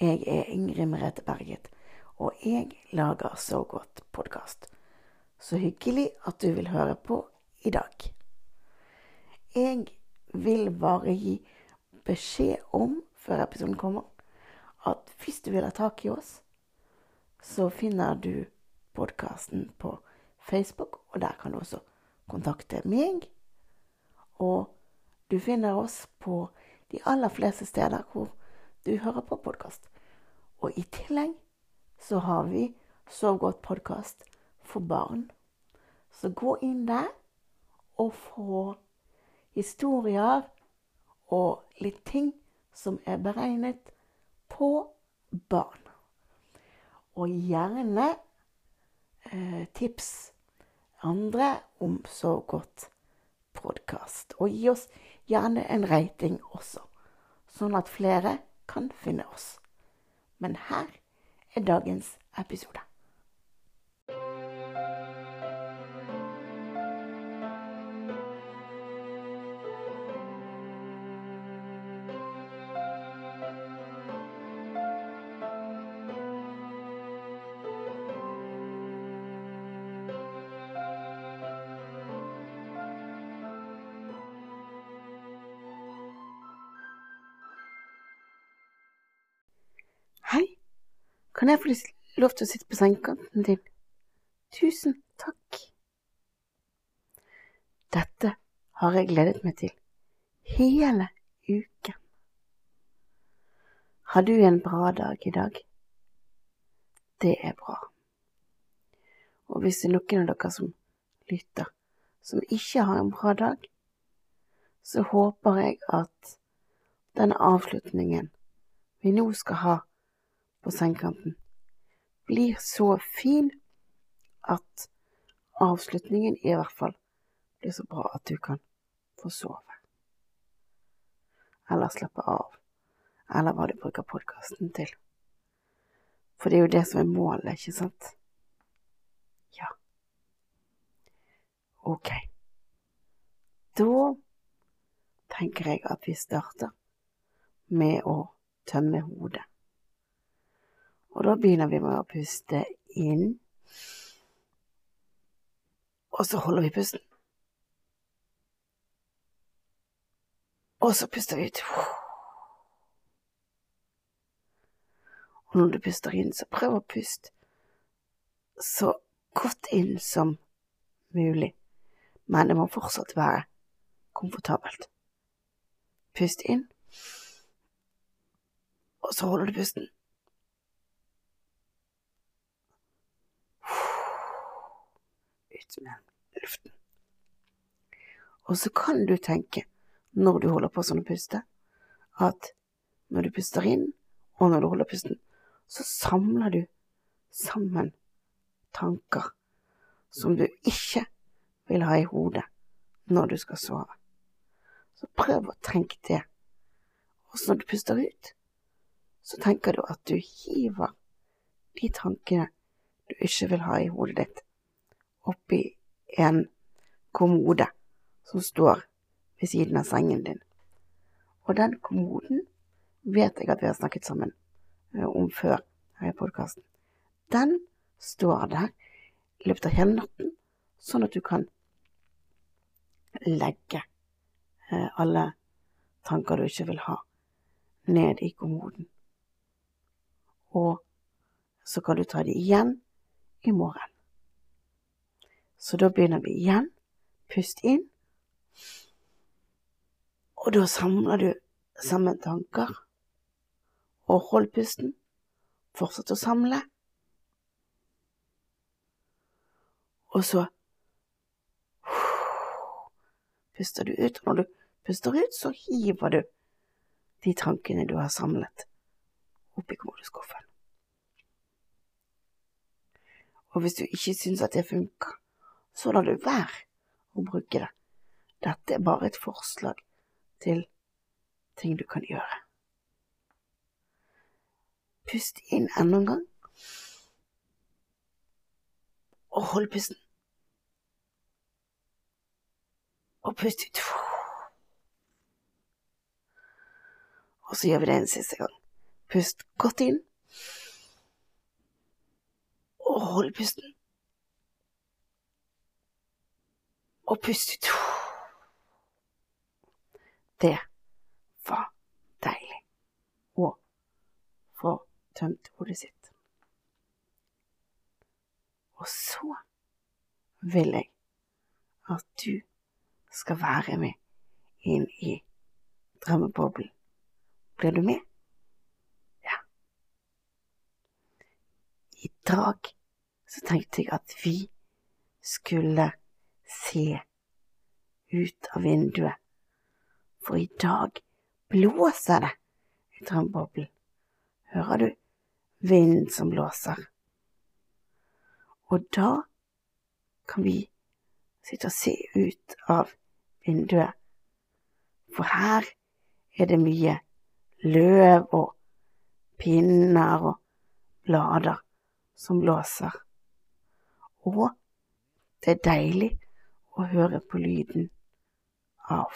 Jeg er Ingrid Merete Berget, og jeg lager Så godt podkast. Så hyggelig at du vil høre på i dag. Jeg vil bare gi beskjed om, før episoden kommer, at hvis du vil ha tak i oss, så finner du podkasten på Facebook, og der kan du også kontakte meg. Og du finner oss på de aller fleste steder hvor du hører på podkast. Og i tillegg så har vi Sov godt podkast for barn. Så gå inn der og få historier og litt ting som er beregnet på barn. Og gjerne eh, tips andre om Sov godt podkast. Og gi oss gjerne en rating også, sånn at flere kan finne oss. Men her er dagens episode. Kan jeg få lov til å sitte på sengekanten din? Tusen takk. Dette har jeg gledet meg til hele uken. Har du en bra dag i dag? Det er bra. Og hvis det er noen av dere som lytter, som ikke har en bra dag, så håper jeg at denne avslutningen vi nå skal ha på sengekanten, blir så fin at avslutningen i hvert fall blir så bra at du kan få sove. Eller slappe av, eller hva du bruker podkasten til. For det er jo det som er målet, ikke sant? Ja. Ok. Da tenker jeg at vi starter med å tømme hodet. Og da begynner vi med å puste inn. Og så holder vi pusten. Og så puster vi ut. Og når du puster inn, så prøv å puste så godt inn som mulig, men det må fortsatt være komfortabelt. Pust inn, og så holder du pusten. Med luften. Og så kan du tenke, når du holder på sånn å puste, at når du puster inn, og når du holder pusten, så samler du sammen tanker som du ikke vil ha i hodet når du skal sove. Så prøv å tenke det. Og når du puster ut, så tenker du at du hiver de tankene du ikke vil ha i hodet ditt, oppi en kommode som står ved siden av sengen din. Og den kommoden vet jeg at vi har snakket sammen om før her i podkasten. Den står der i løpet av hele natten, sånn at du kan legge alle tanker du ikke vil ha, ned i kommoden. Og så kan du ta det igjen i morgen. Så da begynner vi igjen. Pust inn. Og da samler du sammen tanker. Og hold pusten. Fortsett å samle. Og så puster du ut. Og når du puster ut, så hiver du de tankene du har samlet, oppi kommodeskuffen. Og hvis du ikke syns at det funker, så lar du være å bruke det. Dette er bare et forslag til ting du kan gjøre. Pust inn enda en gang, og hold pusten. Og pust ut. Og så gjør vi det en siste gang. Pust godt inn. Og hold pusten. Og pust ut. Det var deilig å få tømt hodet sitt. Og så vil jeg at du skal være med inn i drømmeboblen. Blir du med? Ja. I dag så tenkte jeg at vi skulle se ut av vinduet, for i dag blåser det i drømmeboblen. Hører du vinden som blåser? Og da kan vi sitte og se ut av vinduet, for her er det mye løv og pinner og blader som blåser. Og det er deilig å høre på lyden av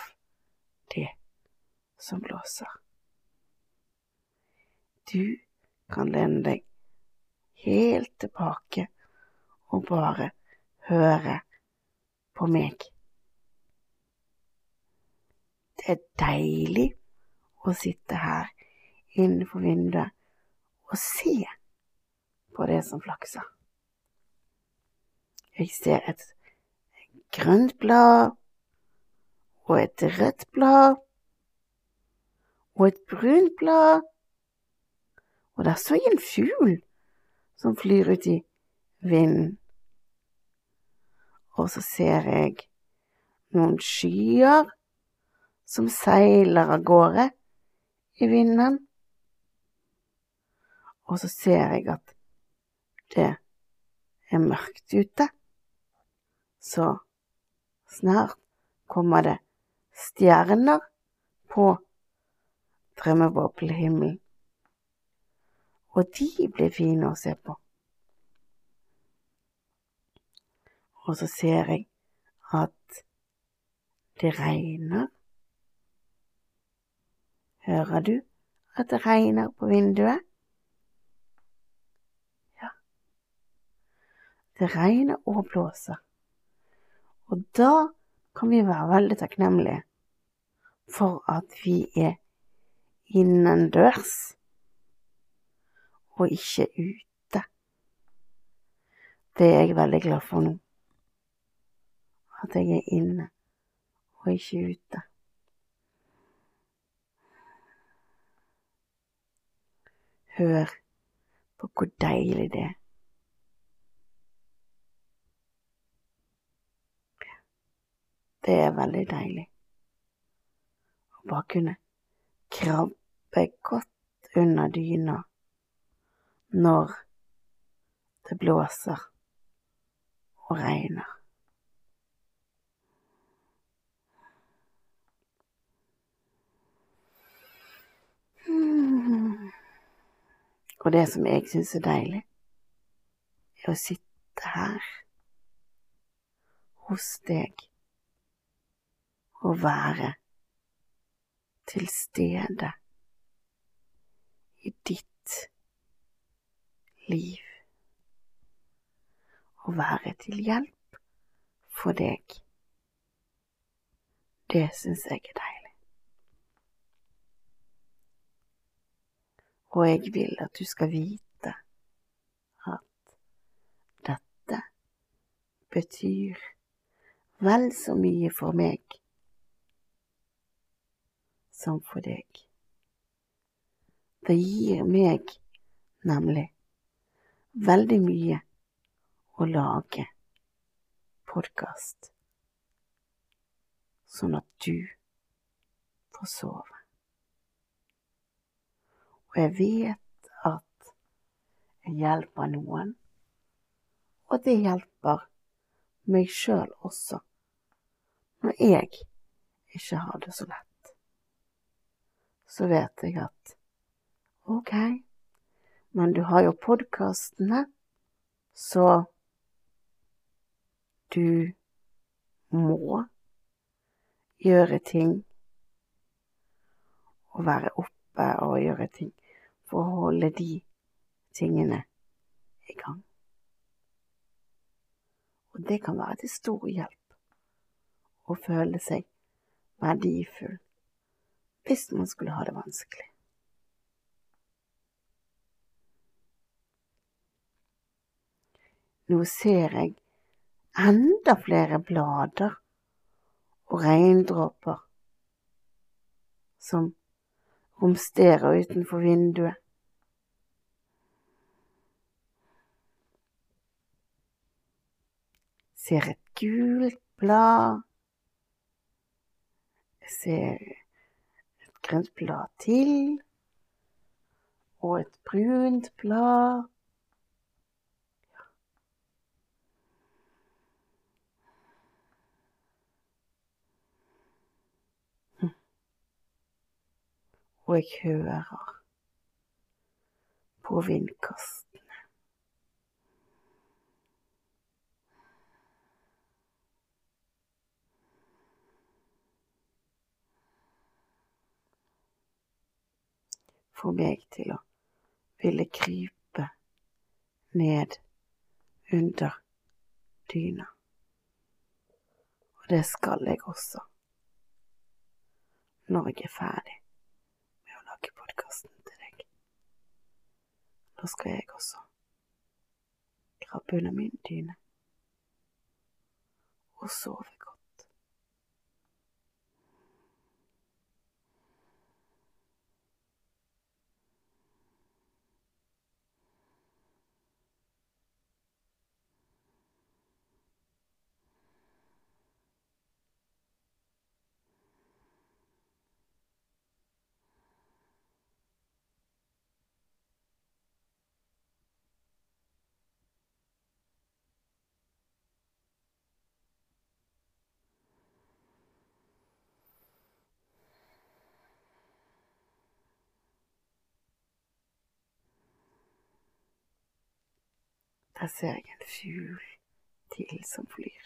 det som blåser. Du kan lene deg helt tilbake og bare høre på meg. Det er deilig å sitte her innenfor vinduet og se på det som flakser. Jeg ser et grønt blad og et rødt blad og et brunt blad, og der så jeg en fugl som flyr ut i vinden. Og så ser jeg noen skyer som seiler av gårde i vinden. Og så ser jeg at det er mørkt ute, så snart kommer det stjerner på drømmeboblehimmelen, og de blir fine å se på. Og så ser jeg at det regner. Hører du at det regner på vinduet? Ja. Det regner og blåser. Og da kan vi være veldig takknemlige for at vi er innendørs og ikke ute. Det er jeg veldig glad for nå at jeg er inne og ikke ute. Hør på hvor deilig det er. Det er veldig deilig å bare kunne krabbe godt under dyna når det blåser og regner. Og det som jeg syns er deilig, er å sitte her hos deg og være til stede i ditt liv. Å være til hjelp for deg. Det syns jeg er deilig. Og jeg vil at du skal vite at dette betyr vel så mye for meg som for deg. Det gir meg nemlig veldig mye å lage podkast, sånn at du får sove. Og jeg vet at jeg hjelper noen, og det hjelper meg sjøl også, når jeg ikke har det så lett. Så vet jeg at ok, men du har jo podkastene, så du må gjøre ting. Og være oppe og gjøre ting for å holde de tingene i gang. Og det kan være til stor hjelp å føle seg verdifull hvis man skulle ha det vanskelig. Nå ser jeg enda flere blader og regndråper som romsterer utenfor vinduet. Ser et gult blad. Jeg ser grønt blad til. Og et brunt blad. og jeg hører på vindkastene. Får meg til å ville krype ned under dyna. Og det skal jeg også når jeg er ferdig med å lage podkasten til deg. Da skal jeg også krabbe under min dyne og sove Der ser jeg en fugl til som flyr.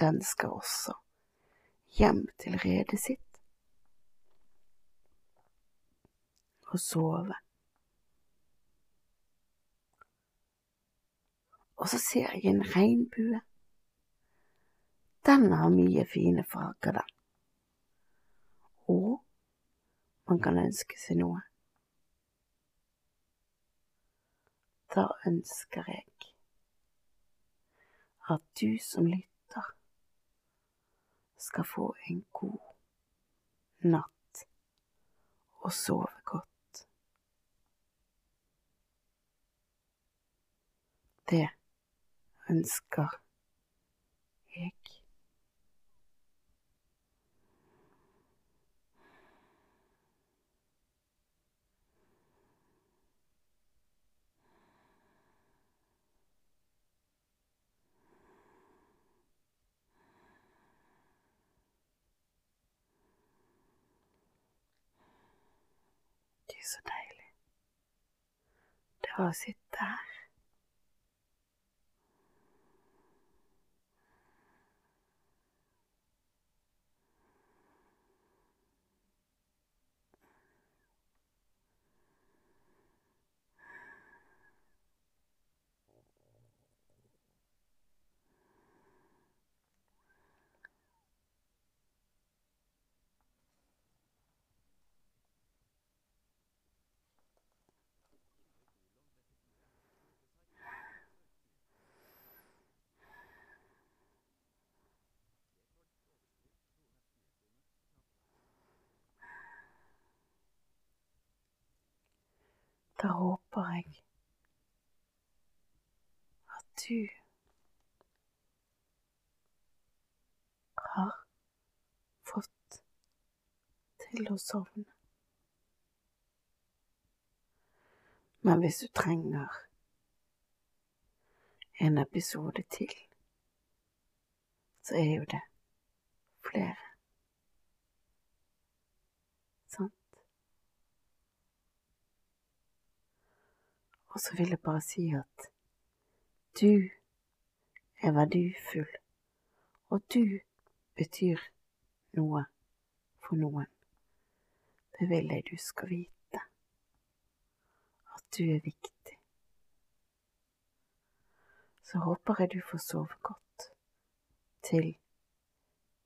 Den skal også hjem til redet sitt og sove. Og så ser jeg en regnbue. Den har mye fine farger, den. Og man kan ønske seg noe. Da ønsker jeg at du som lytter skal få en god natt og sove godt. Det ønsker jeg. Så deilig. Det var å sitte her. Da håper jeg at du har fått til å sovne. Men hvis du trenger en episode til, så er jo det flere. Og så vil jeg bare si at du er verdifull, og du betyr noe for noen. Det vil jeg du skal vite. at du er viktig. Så håper jeg du får sove godt til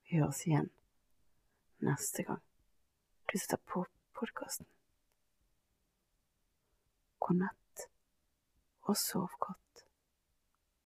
vi høres igjen neste gang du setter på podkasten. God natt og sov godt.